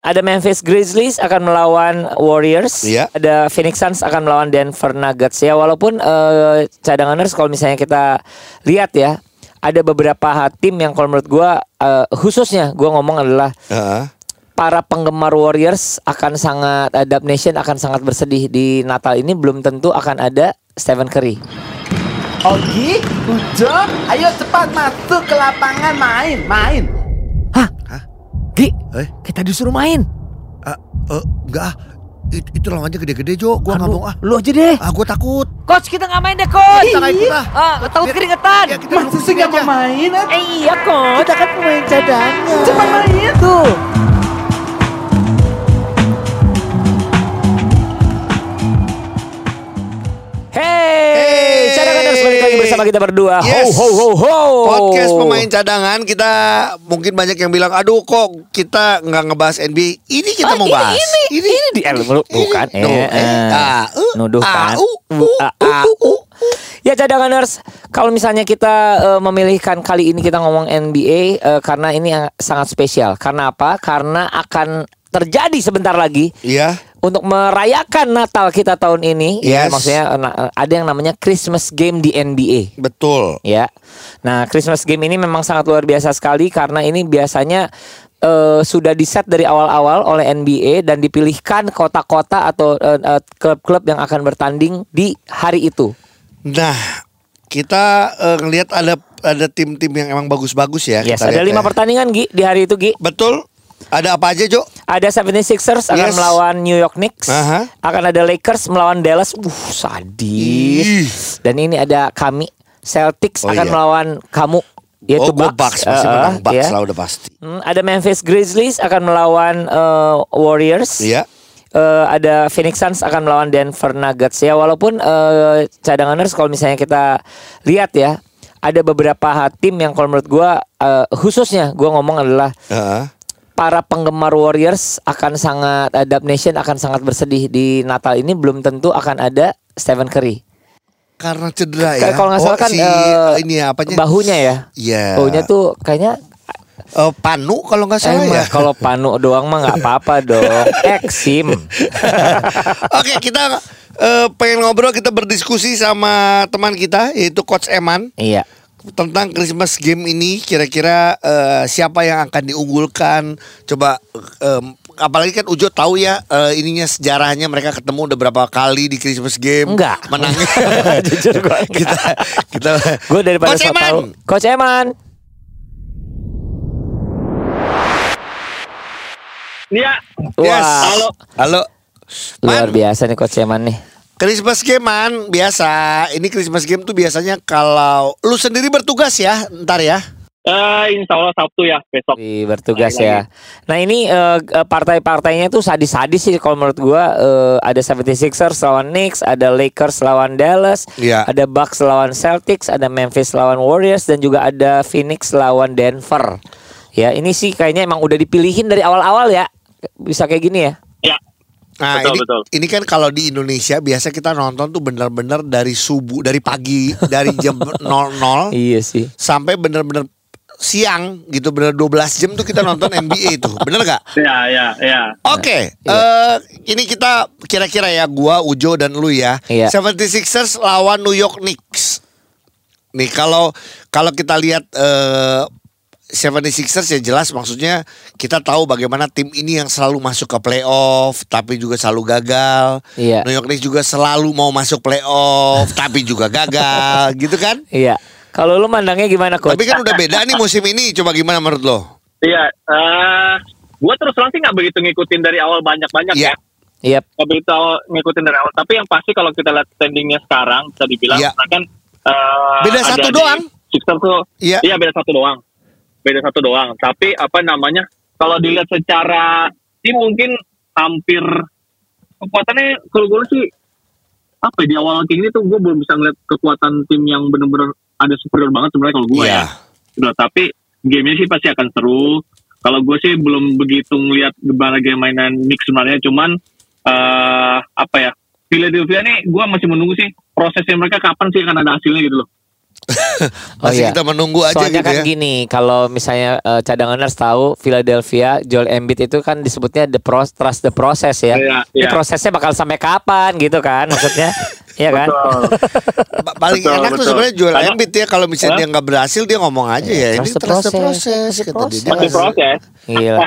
Ada Memphis Grizzlies akan melawan Warriors. Iya. Ada Phoenix Suns akan melawan Denver Nuggets ya. Walaupun eh, cadanganers kalau misalnya kita lihat ya, ada beberapa tim yang kalau menurut gua eh, khususnya gua ngomong adalah Heeh. para penggemar Warriors akan sangat uh, Dub Nation akan sangat bersedih di Natal ini belum tentu akan ada Stephen Curry. Ogi, Ujo, ayo cepat masuk ke lapangan main, main. Gi, Eh? kita disuruh main. Ah, eh, enggak ah. It- itu lawannya gede-gede Jo, gua nggak mau ah. Lu aja deh. Ah, gua takut. Coach kita nggak main deh coach. Kita nggak ikut ah. Ah, takut keringetan. Ya, kita Masa duduk sih sini nggak mau main? ah? Eh, iya coach. Kita kan pemain cadangan. Cepat main tuh. Lagi bersama kita berdua. Yes. Ho ho ho ho. Podcast pemain cadangan kita mungkin banyak yang bilang aduh kok kita nggak ngebahas NBA. Ini kita Ah, mau ini, bahas. Ini, ini, di eh, lu- bukan. Ini. Eh, eh, eh. uh, nuduh kan. uh, Uh, uh, uh, uh, uh. Ya cadanganers, kalau misalnya kita eh, memilihkan kali ini kita ngomong NBA eh, karena ini sangat spesial. Karena apa? Karena akan terjadi sebentar lagi Iya. Untuk merayakan Natal kita tahun ini. Ya, Yes. maksudnya eh, na- ada yang namanya Christmas game di NBA. Betul. Ya, nah Christmas game ini memang sangat luar biasa sekali karena ini biasanya eh, sudah diset dari awal-awal oleh NBA dan dipilihkan kota-kota atau eh, eh, klub-klub yang akan bertanding di hari itu. Nah, kita eh, ngelihat ada ada tim-tim yang emang bagus-bagus ya. Yes, kita ada lima ya. pertandingan Gi di hari itu Gi. Betul. Ada apa aja, Jo? Ada 76ers akan Yes. melawan New York Knicks. Aha. Akan ada Lakers melawan Dallas. Uh, sadis. Ih. Dan ini ada kami Celtics Oh, akan iya. melawan kamu yaitu oh, gua Bucks. Pasti Eh, menang Bucks ya. lah udah pasti. Hmm, ada Memphis Grizzlies akan melawan eh, Warriors. Iya. Eh, ada Phoenix Suns akan melawan Denver Nuggets ya. Walaupun eh, cadanganers kalau misalnya kita lihat ya, ada beberapa tim yang kalau menurut gua eh, khususnya gua ngomong adalah Heeh. Para penggemar Warriors akan sangat uh, Dub Nation akan sangat bersedih di Natal ini belum tentu akan ada Stephen Curry. Karena cedera ya. Kalau nggak salah kan si, eh, ini ya, apanya? bahunya ya. Iya. Bahunya tuh kayaknya Eh, panu kalau nggak salah emang ya. kalau panu doang mah nggak apa-apa dong. Eksim. Oke, kita eh, pengen ngobrol, kita berdiskusi sama teman kita yaitu Coach Eman iya. Tentang Christmas game ini. Kira-kira eh, siapa yang akan diunggulkan? Coba em, apalagi kan Ujo tahu ya eh, ininya sejarahnya mereka ketemu udah berapa kali di Christmas game. Enggak. Menangnya. Jujur gua enggak. kita kita Gue daripada Coach Eman. tahu. Coach Eman. Iya, Yes. Wah. Halo. Halo. Luar biasa nih Coach Eman nih. Christmas game man biasa. Ini Christmas game tuh biasanya kalau lu sendiri bertugas ya, ntar ya. Eh, insya Allah Sabtu ya besok. Di bertugas Lagi. ya. Nah ini eh, eh, partai-partainya tuh sadis-sadis sih kalau menurut gua eh, ada 76ers lawan Knicks, ada Lakers lawan Dallas, Iya. ada Bucks lawan Celtics, ada Memphis lawan Warriors dan juga ada Phoenix lawan Denver. Ya ini sih kayaknya emang udah dipilihin dari awal-awal ya. Bisa kayak gini ya. Ya, Nah, Betul, ini, betul. ini kan kalau di Indonesia biasa kita nonton tuh bener-bener dari subuh, dari pagi, dari jam 00 Iya sih. sampai bener-bener siang gitu, bener 12 jam tuh kita nonton NBA itu. Bener gak? ya, ya, ya. Oke, Iya. eh, ini kita kira-kira ya gua, Ujo dan lu ya. Iya. 76ers lawan New York Knicks. Nih kalau kalau kita lihat eh 76ers ya jelas maksudnya kita tahu bagaimana tim ini yang selalu masuk ke playoff tapi juga selalu gagal. Iya. New York Knicks juga selalu mau masuk playoff tapi juga gagal, gitu kan? Iya. Kalau lu mandangnya gimana coach? Tapi kan udah beda nih musim ini. Coba gimana menurut lo? Iya, eh gua terus terang sih nggak begitu ngikutin dari awal banyak-banyak Iya. ya. Iya. Nggak begitu awal, ngikutin dari awal. Tapi yang pasti kalau kita lihat standingnya sekarang, bisa dibilang Iya. kan eh, Beda satu doang. Sixers tuh, Iya. iya beda satu doang. Beda satu doang. Tapi apa namanya? Kalau dilihat secara tim mungkin hampir kekuatannya kalau gue sih apa ya, di awal kayak gini tuh gue belum bisa ngeliat kekuatan tim yang bener-bener ada superior banget sebenarnya kalau gue Iya. ya. Udah, tapi gamenya sih pasti akan seru. Kalau gue sih belum begitu ngeliat gimana game mainan mix sebenarnya, cuman eh apa ya? Philadelphia nih gue masih menunggu sih prosesnya mereka kapan sih akan ada hasilnya gitu loh. Masih iya. kita menunggu aja Soalnya gitu kan ya. gini, kalau misalnya eh, cadanganers tahu Philadelphia Joel Embiid itu kan disebutnya the pro trust the process ya. Iya, Ini iya. prosesnya bakal sampai kapan gitu kan maksudnya? Iya kan? Paling Betul, enak tuh betul. sebenarnya jual Karena- Embiid ya kalau misalnya Hah? dia nggak berhasil dia ngomong aja ya ini dia. process. Dia Masih proses. Gila.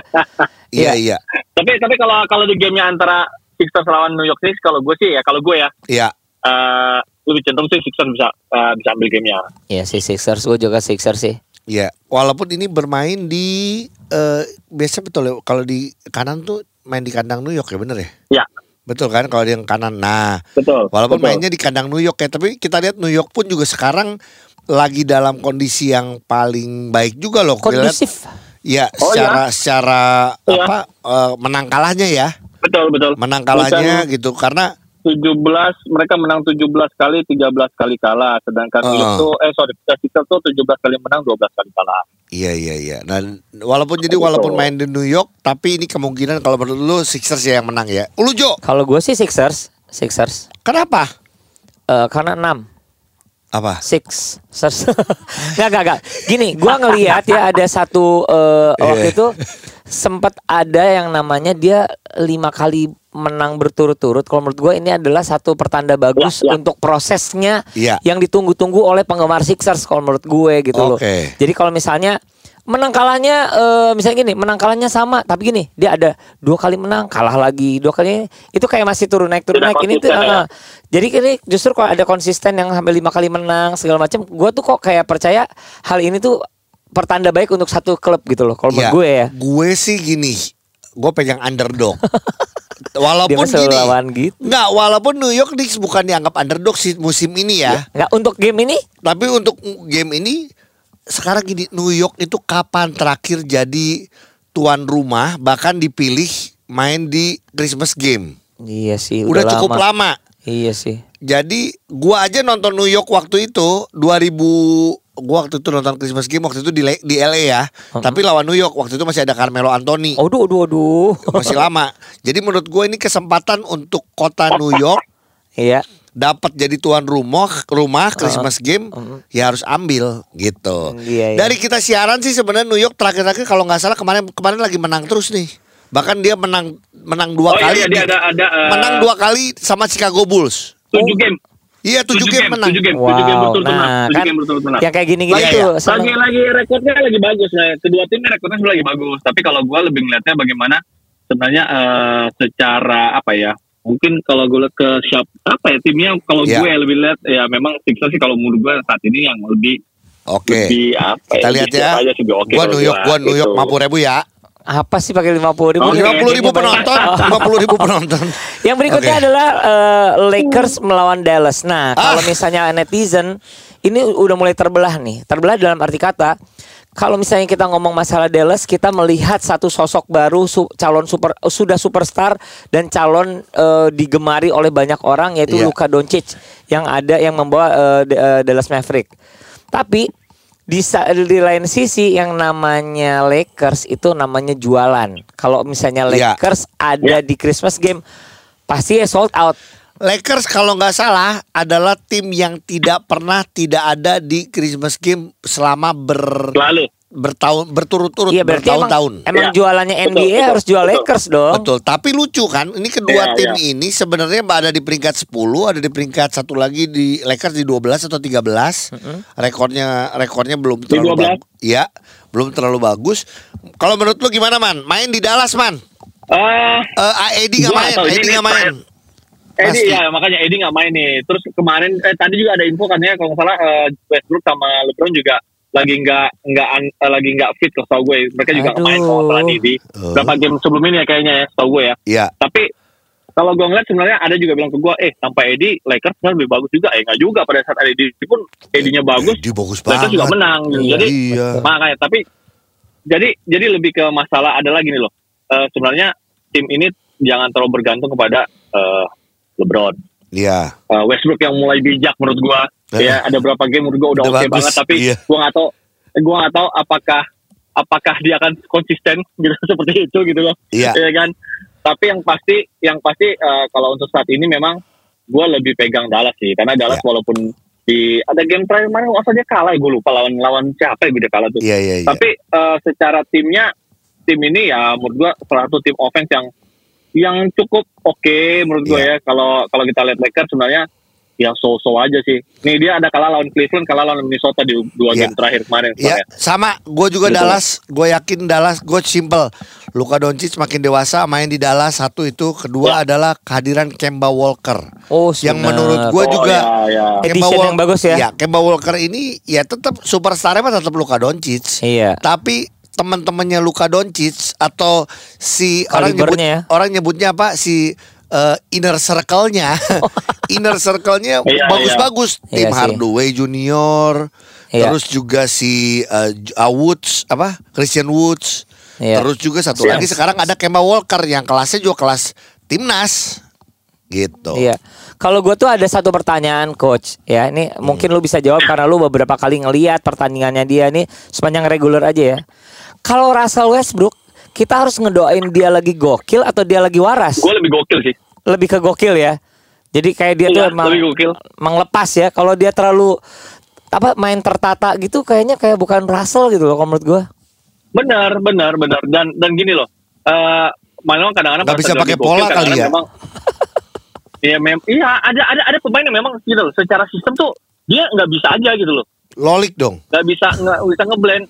Iya iya Tapi tapi kalau kalau di gamenya antara Sixers lawan New York Knicks, kalau gue sih ya kalau gue ya iya. eh, lebih cenderung sih Sixers bisa eh, bisa ambil gamenya. Iya sih Sixers, gue juga Sixers sih. Iya, walaupun ini bermain di eh biasa betul ya kalau di kanan tuh main di kandang New York ya bener ya? Ya, Betul kan kalau di yang kanan. Nah, betul. walaupun betul. mainnya di kandang New York ya, tapi kita lihat New York pun juga sekarang lagi dalam kondisi yang paling baik juga loh. Kondusif. Ya, Oh, secara secara Iya. apa eh, menang kalahnya ya, betul betul. menang kalahnya gitu karena 17 mereka menang 17 kali 13 kali kalah sedangkan Oh. York tuh eh sorry Sixers tuh 17 kali menang 12 kali kalah. Iya iya iya. Dan walaupun jadi Gitu. walaupun main di New York, tapi ini kemungkinan kalau menurut lu Sixers ya yang menang ya. Lu Jo, Kalau gue sih Sixers, Sixers. kenapa? Eh, karena 6 Apa? Six Sers. Nggak, nggak, nggak. Gini, gua ngelihat ya ada satu eh, waktu Iya. itu sempat ada yang namanya dia lima kali menang berturut-turut. Kalau menurut gue ini adalah satu pertanda bagus Ya, ya. untuk prosesnya Iya. yang ditunggu-tunggu oleh penggemar Sixers. Kalau menurut gue gitu loh. Oke. Jadi kalau misalnya menang kalahnya eh, misalnya gini menang kalahnya sama tapi gini dia ada dua kali menang kalah lagi dua kali itu kayak masih turun naik turun Tidak naik ini tuh konsisten ya. eh, jadi ini justru kalau ada konsisten yang sampai lima kali menang segala macam gue tuh kok kayak percaya hal ini tuh pertanda baik untuk satu klub gitu loh kalau menurut gue ya. Gue sih gini, gue pegang underdog. walaupun gini, lawan gitu. nggak walaupun New York Knicks bukan dianggap underdog sih musim ini ya, nggak untuk game ini? Tapi untuk game ini sekarang gini New York itu kapan terakhir jadi tuan rumah bahkan dipilih main di Christmas game. iya sih Udah, cukup lama. iya sih. Jadi gua aja nonton New York waktu itu 2000 gua waktu itu nonton Christmas game waktu itu di Le- di LA ya. Tapi lawan New York waktu itu masih ada Carmelo Anthony. aduh aduh aduh Masih lama. Jadi menurut gue ini kesempatan untuk kota New York iya dapat jadi tuan rumah rumah Christmas game ya harus ambil gitu. Iya, iya. Dari kita siaran sih sebenarnya New York terakhir-terakhir kalau nggak salah kemarin kemarin lagi menang terus nih. Bahkan dia menang menang dua Oh iya, kali. iya, dia di- ada- ada, eh, menang dua kali sama Chicago Bulls. 7 game. Iya tujuh game menang. 7 game, 7 game Wow, betul menang. nah 7 kan game betul menang. yang kayak gini-gini iya. seneng. lagi lagi rekornya lagi bagus nah kedua timnya rekornya sebenarnya lagi bagus tapi kalau gue lebih ngeliatnya bagaimana sebenarnya eh, secara apa ya mungkin kalau gue lihat ke siap apa ya timnya kalau Iya. gue lebih lihat ya memang Sixers sih kalau menurut gue saat ini yang lebih Oke. lebih apa Kita lebih lihat ya. aja sih, oke Gua New York, gua New York gitu. 50 ribu ya. Apa sih pakai lima puluh ribu. Lima puluh ribu penonton, lima puluh ribu penonton. Yang berikutnya Oke. adalah eh, Lakers melawan Dallas. Nah, kalau Ah. misalnya netizen ini udah mulai terbelah nih. Terbelah dalam arti kata kalau misalnya kita ngomong masalah Dallas, kita melihat satu sosok baru su- calon super sudah superstar dan calon eh, digemari oleh banyak orang yaitu Iya. Luka Doncic yang ada yang membawa eh, Dallas Maverick. Tapi di, sa- di lain sisi yang namanya Lakers itu namanya jualan. Kalau misalnya Iya. Lakers ada di Christmas game pasti ya sold out. Lakers kalau nggak salah adalah tim yang tidak pernah tidak ada di Christmas game selama ber lalu bertahun berturut-turut Iya berarti emang, bertahun-tahun. emang Iya. jualannya Betul, NBA betul, harus jual betul. Lakers dong. Betul, tapi lucu kan? Ini kedua Iya, tim iya. ini sebenarnya ada di peringkat 10, ada di peringkat satu lagi di Lakers di 12 atau 13. Rekornya rekornya belum Di terlalu 12. bagus. Iya, belum terlalu bagus. Kalau menurut lu gimana, Man? Main di Dallas, Man? eh Eh, Edi nggak main, Edi nggak main. Eddie ya makanya Eddie nggak main nih. Terus kemarin eh, tadi juga ada info katanya kalau nggak salah eh, Westbrook sama LeBron juga lagi nggak nggak eh, lagi nggak fit kalau tau gue. Mereka juga nggak main kalau nggak salah di, di Oh. berapa game sebelum ini ya kayaknya ya tau gue ya. Iya. Tapi kalau gue ngeliat sebenarnya ada juga bilang ke gue, eh tanpa Eddie Lakers kan lebih bagus juga. Eh nggak juga pada saat ada Eddie pun Eddie-nya bagus, Edi bagus Lakers banget. juga menang. Jadi Iya. makanya tapi jadi jadi lebih ke masalah adalah gini loh. Eh, sebenarnya tim ini jangan terlalu bergantung kepada eh, LeBron. Iya. Uh, Westbrook yang mulai bijak menurut gua Eh. Ya ada berapa game menurut gua udah, oke bagus, banget tapi iya. gua nggak tahu gua nggak tahu apakah apakah dia akan konsisten gitu seperti itu gitu loh Iya. ya kan tapi yang pasti yang pasti uh, kalau untuk saat ini memang gua lebih pegang Dallas sih karena Dallas Iya. walaupun di ada game terakhir kemarin usah dia kalah gue lupa lawan lawan siapa ya dia kalah tuh Iya iya iya. tapi eh, secara timnya tim ini ya menurut gua salah satu tim offense yang yang cukup oke menurut gua Iya. ya kalau kalau kita lihat Lakers sebenarnya ya so-so aja sih. Nih dia ada kalah lawan Cleveland, kalah lawan Minnesota di dua Iya. game terakhir kemarin. Ya, soalnya. sama. Gue juga Gitu. Dallas. Gue yakin Dallas. Gue simple. Luka Doncic makin dewasa main di Dallas. Satu itu. Kedua adalah kehadiran Kemba Walker. Oh, yang menurut gue Oh, juga ya, ya. Edition yang bagus ya. Ya, Kemba Walker ini ya tetap superstarnya mah tetap Luka Doncic. Iya. Tapi teman-temannya Luka Doncic atau si orang nyebut Kalibernya ya. orang nyebutnya apa si eh, inner circle-nya. inner circle-nya Iya, bagus-bagus. iya. Tim Iya sih. Hardaway Junior. Iya. Terus juga si uh, Woods apa? Christian Woods. Iya. Terus juga satu Iya. lagi sekarang ada Kemba Walker yang kelasnya juga kelas timnas. Gitu. Iya. Kalau gue tuh ada satu pertanyaan coach ya. Ini mungkin lu bisa jawab karena lu beberapa kali ngeliat pertandingannya dia nih sepanjang reguler aja ya. Kalau Russell Westbrook kita harus ngedoain dia lagi gokil atau dia lagi waras? Gue lebih gokil sih. Lebih ke gokil ya. Jadi kayak dia tuh Iya, emang lebih gokil. emang lepas ya. Kalau dia terlalu apa main tertata gitu kayaknya kayak bukan Russell gitu loh kalau menurut gue. Benar, benar, benar. Dan dan gini loh. Eh memang kadang-kadang Nggak pas bisa pakai gokil, pola kali ya? Memang, Iya, mem iya ada ada ada pemain yang memang gitu loh. Secara sistem tuh dia nggak bisa aja gitu loh. Lolik dong. nggak bisa nggak bisa ngeblend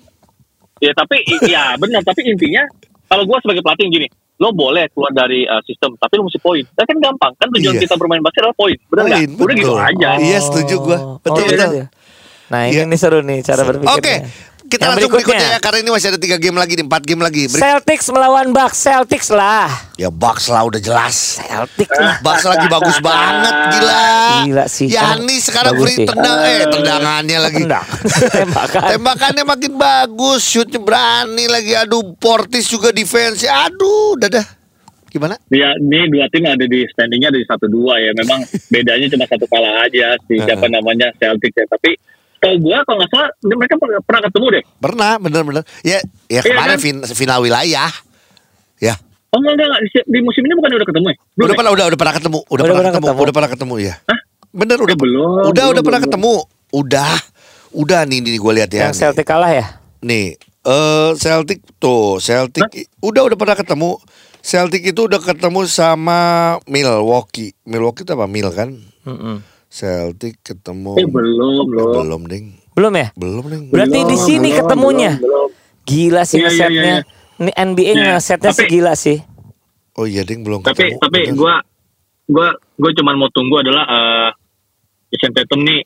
ya tapi i- ya benar tapi intinya kalau gue sebagai pelatih gini lo boleh keluar dari uh, sistem tapi lo mesti poin ya kan gampang kan tujuan Iya. kita bermain basket adalah poin benar nggak udah gitu aja Iya, setuju gua. Betul, gitu betul. ya. Nah ini Iya. nih seru nih cara berpikirnya. Oke, kita Yang langsung berikutnya. ya karena ini masih ada tiga game lagi nih, empat game lagi. Berik- Celtics melawan Bucks, Celtics lah. ya Bucks lah udah jelas. Celtics lah. Bucks lagi bagus banget, gila. Gila sih. Yani sekarang Bagus free sih. tendang, eh tendangannya lagi. Tendang. Tembakan. Tembakannya makin bagus, shootnya berani lagi. Aduh, Portis juga defense. Aduh, dadah. Gimana? ya ini dua tim ada di standingnya ada di satu dua ya memang bedanya cuma satu kalah aja si siapa namanya Celtic ya tapi tau gue kalau nggak salah mereka pernah, pernah ketemu deh Pernah, bener-bener. Ya, ya Iya kemarin kan? fin- final wilayah. Ya, oh enggak enggak, enggak. Di- di musim ini bukan udah ketemu ya belum udah ya? pernah udah udah pernah ketemu, udah, Udah pernah pernah ketemu, ketemu. udah pernah ketemu ya. Hah? Bener udah Eh, belum, Udah belum, udah pernah belum. ketemu. Udah. Udah nih nih gue lihat ya. Yang Celtic kalah ya? Nih, eh Celtic tuh, Celtic udah udah pernah ketemu. Celtic itu udah ketemu sama Milwaukee. Milwaukee itu apa? Mil kan? Mm-mm. Celtic ketemu. eh belum Eh, belum belum, Ding. Belum ya? Belum, Ding. Berarti di Belum, sini belum, ketemunya. belum, belum. Gila sih Iya, iya, ngesetnya. iya, Ini NBA Iya. ngesetnya sih Tapi- gila sih. Oh iya, Ding belum tapi ketemu. tapi Bener. gue gue gue cuman mau tunggu adalah eh Jason Tatum nih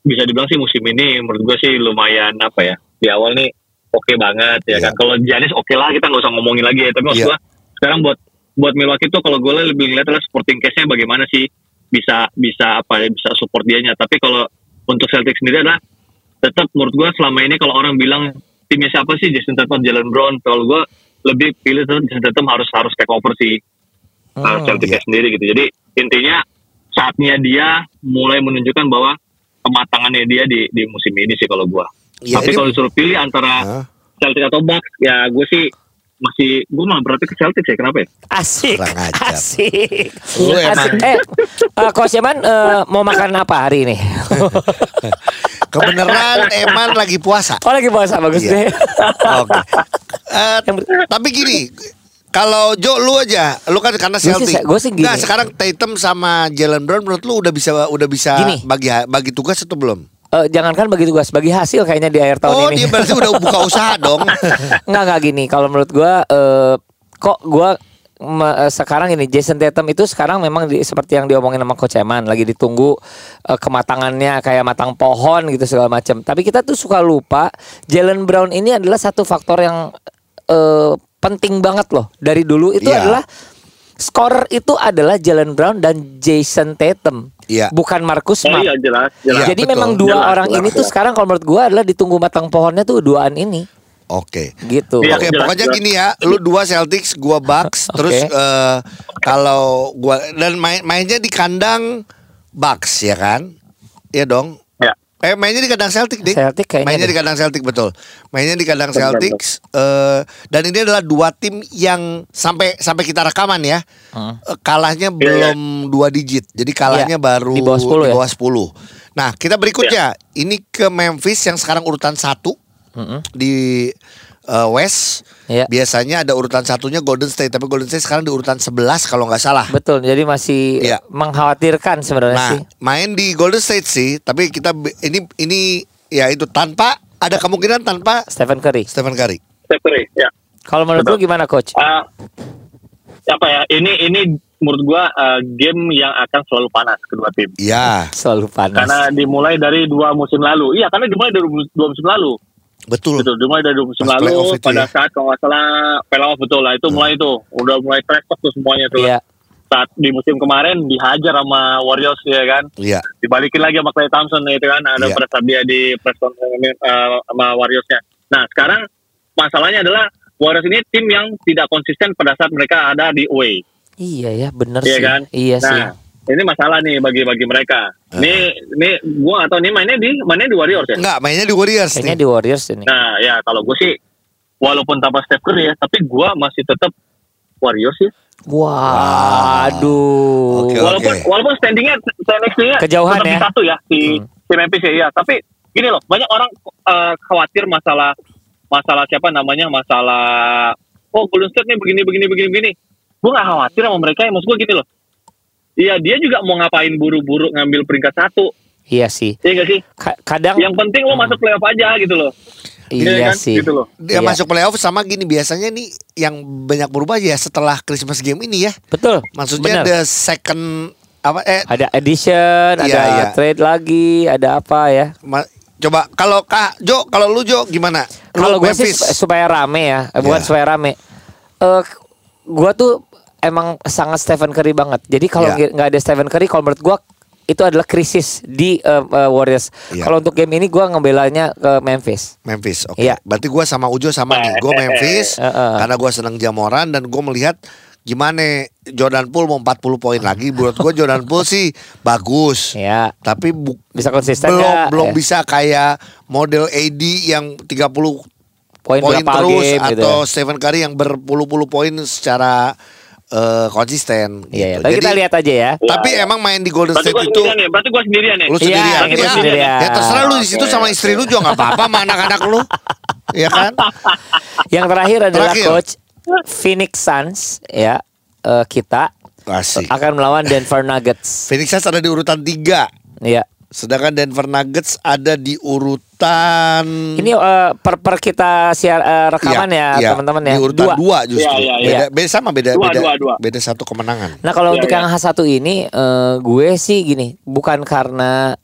bisa dibilang sih musim ini menurut gue sih lumayan apa ya di awal nih oke banget ya Iya. kan kalau Giannis oke lah kita nggak usah ngomongin lagi ya tapi maksud gue sekarang buat buat Milwaukee tuh kalau gue lebih ngeliat adalah supporting case-nya bagaimana sih bisa bisa apa ya bisa support dianya tapi kalau untuk Celtics sendiri adalah tetap menurut gue selama ini kalau orang bilang timnya siapa sih Jason Tatum Jalen Brown kalau gue lebih pilih tetap Jason Tatum harus harus take over sih uh, Hmm. Celtic iya. sendiri gitu. Jadi intinya saatnya dia mulai menunjukkan bahwa kematangannya dia di di musim ini sih kalau gua. Iya, Tapi kalau disuruh pilih antara Hah? Celtic atau Bucks, ya gue sih masih gue malah berarti ke Celtic ya kenapa ya? Asik. Kurang ajar. Asik. Lu emang- Asik. Eh, eh, Coach Eman eh, mau makan apa hari ini? Kebenaran Eman lagi puasa. oh lagi puasa bagus Iya. deh. Oke. Eh, tapi gini, kalau Jo lu aja, lu kan karena sih- Celtic. gua sih gini. Nah, sekarang Tatum sama Jalen Brown menurut lu udah bisa udah bisa Gini. bagi bagi tugas atau belum? Eh, jangankan bagi tugas, bagi hasil kayaknya di akhir tahun oh, ini. dia berarti udah buka usaha dong. Enggak enggak gini. Kalau menurut gua eh, kok gua me- eh, sekarang ini Jason Tatum itu sekarang memang di- seperti yang diomongin sama Coach Eman lagi ditunggu eh, kematangannya kayak matang pohon gitu segala macam. Tapi kita tuh suka lupa Jalen Brown ini adalah satu faktor yang eh, penting banget loh dari dulu itu Iya. adalah scorer itu adalah Jalen Brown dan Jason Tatum. Iya. Bukan Marcus Oh Smart. iya jelas, jelas. Iya, Jadi betul. memang dua Jelas, orang jelas, ini tuh jelas. sekarang kalau menurut gua adalah ditunggu matang pohonnya tuh duaan ini. Oke. Gitu. Iya. Oke, jelas, pokoknya jelas. gini ya, lu dua Celtics, gua Bucks, Oke. terus eh, kalau gua dan main mainnya di kandang Bucks ya kan? Iya dong. Ya. Eh mainnya di kandang Celtic deh. Celtic kayaknya Mainnya deh. di kandang Celtic betul. Mainnya di kandang Betul, Celtics eh dan ini adalah dua tim yang sampai sampai kita rekaman ya. Hmm. eh, kalahnya Iya, belum dua digit. Jadi kalahnya Iya, baru di bawah 10 ya? bawah 10. Nah, kita berikutnya ini ke Memphis yang sekarang urutan satu Mm-mm. di uh, West. Iya. Biasanya ada urutan satunya Golden State, tapi Golden State sekarang di urutan 11 kalau nggak salah. Betul. Jadi masih Iya. mengkhawatirkan sebenarnya Nah, sih. main di Golden State sih, tapi kita ini ini ya itu tanpa ada kemungkinan tanpa Stephen Curry. Stephen Curry. Steph Curry, ya. Kalau menurut lu gimana coach? Ah, apa ya? Ini ini menurut gua eh, game yang akan selalu panas kedua tim. Iya, Selalu panas. Karena dimulai dari dua musim lalu. Iya, karena dimulai dari dua musim lalu. Betul. Betul, dimulai dari dua musim Pas lalu pada ya. saat kalau nggak salah playoff betul lah itu mulai itu udah mulai trash talk tuh semuanya tuh. Iya. Saat di musim kemarin dihajar sama Warriors ya kan. Iya. Dibalikin lagi sama Clay Thompson itu kan ada Iya. pada saat dia di press conference eh, sama Warriorsnya. Nah sekarang masalahnya adalah Warriors ini tim yang tidak konsisten pada saat mereka ada di away. Iya ya, bener Iya sih. kan? Iya sih. Ini masalah nih bagi bagi mereka. Ah. Ini ini gua atau ini mainnya di mainnya di Warriors ya. Enggak, mainnya di Warriors nih. di Warriors ini. Nah, ya kalau gue sih walaupun tanpa Steph Curry ya, tapi gua masih tetap Warriors sih. Waduh. Oke, walaupun walaupun standingnya standingnya Kejauhan tetap di ya? satu ya si Hmm. si Memphis ya, iya. Tapi gini loh, banyak orang eh, khawatir masalah masalah siapa namanya masalah oh Golden State nih begini begini begini begini. Gue gak khawatir sama mereka ya, maksud gue gini loh. Iya dia juga mau ngapain buru-buru ngambil peringkat satu, Iya sih. iya gak sih? Ka- kadang Yang penting lo masuk playoff aja gitu loh. iya kan? sih. Gitu loh. Dia Iya. masuk playoff sama gini biasanya nih yang banyak berubah ya setelah Christmas game ini ya. Betul. Maksudnya Bener. the second apa eh ada edition, Iya, ada iya. trade lagi, ada apa ya? ma- coba kalau Kak Jo, kalau lu Jo gimana? Kalau gue sih supaya rame ya, eh, bukan Iya. supaya rame. Eh, gue tuh emang sangat Stephen Curry banget. Jadi kalau Iya. nggak ada Stephen Curry, kalau menurut gue itu adalah krisis di eh, eh, Warriors. Iya. Kalau untuk game ini gue ngebelanya ke Memphis. Memphis, oke. Iya. Berarti gua sama Ujo sama nih. Gue Memphis Eh, eh. karena gua seneng Jamoran dan gue melihat gimana Jordan Poole mau 40 poin lagi. Menurut gue Jordan Poole sih bagus. Ya, Tapi bu- bisa konsisten belum nggak? belum Ya. bisa kayak model AD yang 30 Poin terus game gitu atau ya. Stephen Curry yang berpuluh-puluh poin secara eh, konsisten. Iya, ya. gitu. Tapi kita Jadi- lihat aja ya. Tapi Ya, ya. emang main di Golden Berarti State itu ya, berarti gue sendirian ya. lu Iya, sendirian. kita ya, sendirian. ya terserah lu di situ sama istri lu juga nggak apa-apa sama anak-anak lu. Iya kan? Yang terakhir adalah Terakhir. coach Phoenix Suns ya eh, kita Asik. akan melawan Denver Nuggets. Phoenix Suns ada di urutan 3 Ya. Sedangkan Denver Nuggets ada di urutan Ini eh, per per kita siar eh, rekaman Iya, ya iya, teman-teman ya. Di urutan Dua. 2 justru. Iya, iya, Beda, iya. beda sama beda Dua, beda dua, dua. beda satu kemenangan. Nah kalau Iya, untuk iya. yang H1 ini eh, gue sih gini, bukan karena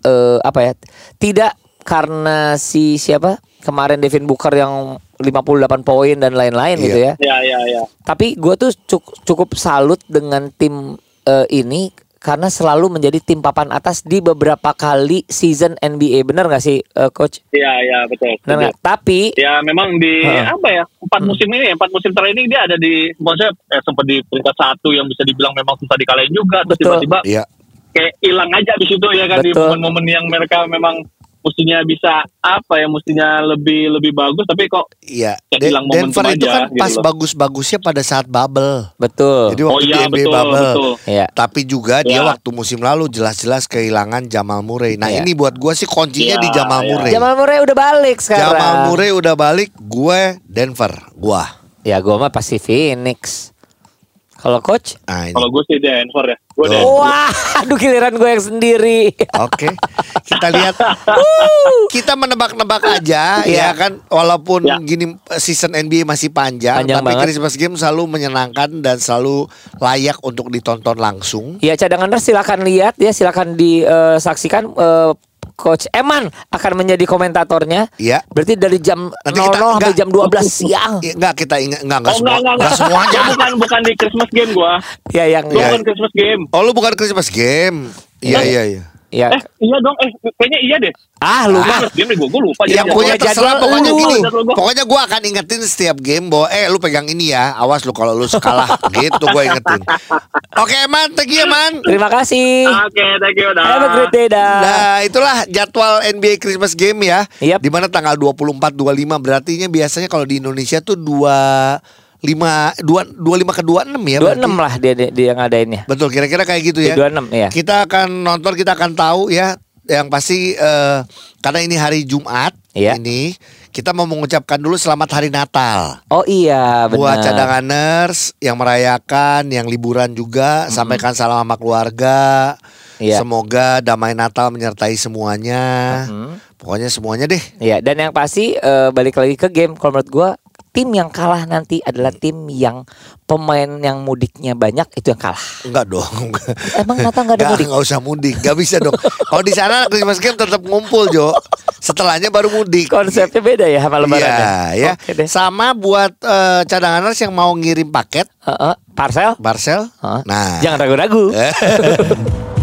eh, apa ya? Tidak karena si siapa? Kemarin Devin Booker yang 58 poin dan lain-lain Iya. gitu ya. Ya, ya, ya. Tapi gue tuh cukup, cukup salut dengan tim eh, ini karena selalu menjadi tim papan atas di beberapa kali season NBA. Bener gak sih eh, coach? Iya, iya, betul. Nggak? Tapi Ya memang di Heeh. apa ya empat musim ini empat musim terakhir ini dia ada di maksudnya eh, sempat di peringkat satu yang bisa dibilang memang susah dikalahin juga terus Betul. tiba-tiba Iya. kayak hilang aja di situ ya kan di Betul. momen-momen yang mereka memang mestinya bisa apa ya mestinya lebih lebih bagus tapi kok Iya. De- Denver itu aja, kan gitu pas bagus-bagusnya pada saat bubble. betul. Jadi oh waktu iya di NBA betul bubble. betul ya. Tapi juga dia Iya. waktu musim lalu jelas-jelas kehilangan Jamal Murray. Nah Iya. ini buat gua sih kuncinya Iya, di Jamal iya. Murray. Jamal Murray udah balik sekarang. Jamal Murray udah balik, gue Denver, gua. Ya gue mah pasti Phoenix. Kalau coach? Ini. kalau gue sih Denver ya gue. Denver Wah, aduh giliran gue yang sendiri. Oke, kita lihat. kita menebak-nebak aja, ya Iya. kan. Walaupun Ya. gini season NBA masih panjang, Panjang tapi banget. Christmas game selalu menyenangkan dan selalu layak untuk ditonton langsung. Ya cadanganers silakan lihat ya, silakan disaksikan eh, Coach Eman akan menjadi komentatornya. Iya. Berarti dari jam Nanti 00 kita- sampai enggak. jam 12 siang. Ya, enggak kita ingat enggak enggak oh semua enggak enggak enggak enggak semuanya. Gua bukan bukan di Christmas game gue Ya yang gue Iya. bukan Christmas game Oh lu bukan Christmas game? Iya iya iya. Ya eh iya dong eh kayaknya iya deh ah lu mah nih gue gue lupa Yang punya Pokoknya terserah jadwal pokoknya lu. gini. Gua. Pokoknya gua akan ingetin setiap game bahwa eh lu pegang ini ya. Awas lu kalau lu kalah gitu gua ingetin. Oke, Man, thank you, Man. terima kasih. oke thank you dah Have a great day dah. Nah, itulah jadwal NBA Christmas Game ya. Yap. Di mana tanggal 24 25 berartinya biasanya kalau di Indonesia tuh 2 5 2 25 ke 26 ya. 26 berarti. lah dia, dia, dia yang ngadainnya. Betul, kira-kira kayak gitu ya. Di 26 ya. Kita akan nonton, kita akan tahu ya yang pasti eh, karena ini hari Jumat Iya. ini kita mau mengucapkan dulu selamat hari Natal. Oh iya benar. Buat cadanganers yang merayakan, yang liburan juga, sampaikan salam sama keluarga. Iya. Semoga damai Natal menyertai semuanya. Pokoknya semuanya deh. Iya, dan yang pasti eh, balik lagi ke game kalau menurut gua tim yang kalah nanti adalah tim yang pemain yang mudiknya banyak itu yang kalah. Enggak dong. Emang Natal nggak ada Nggak, mudik? nggak usah mudik, nggak bisa dong. Kalau di sana Christmas game tetap ngumpul Jo. Setelahnya baru mudik. Konsepnya beda ya sama lebaran Iya, ya. Oke deh. Sama buat eh, cadanganers yang mau ngirim paket Heeh, parcel. parcel. Heeh. Nah, Jangan ragu-ragu.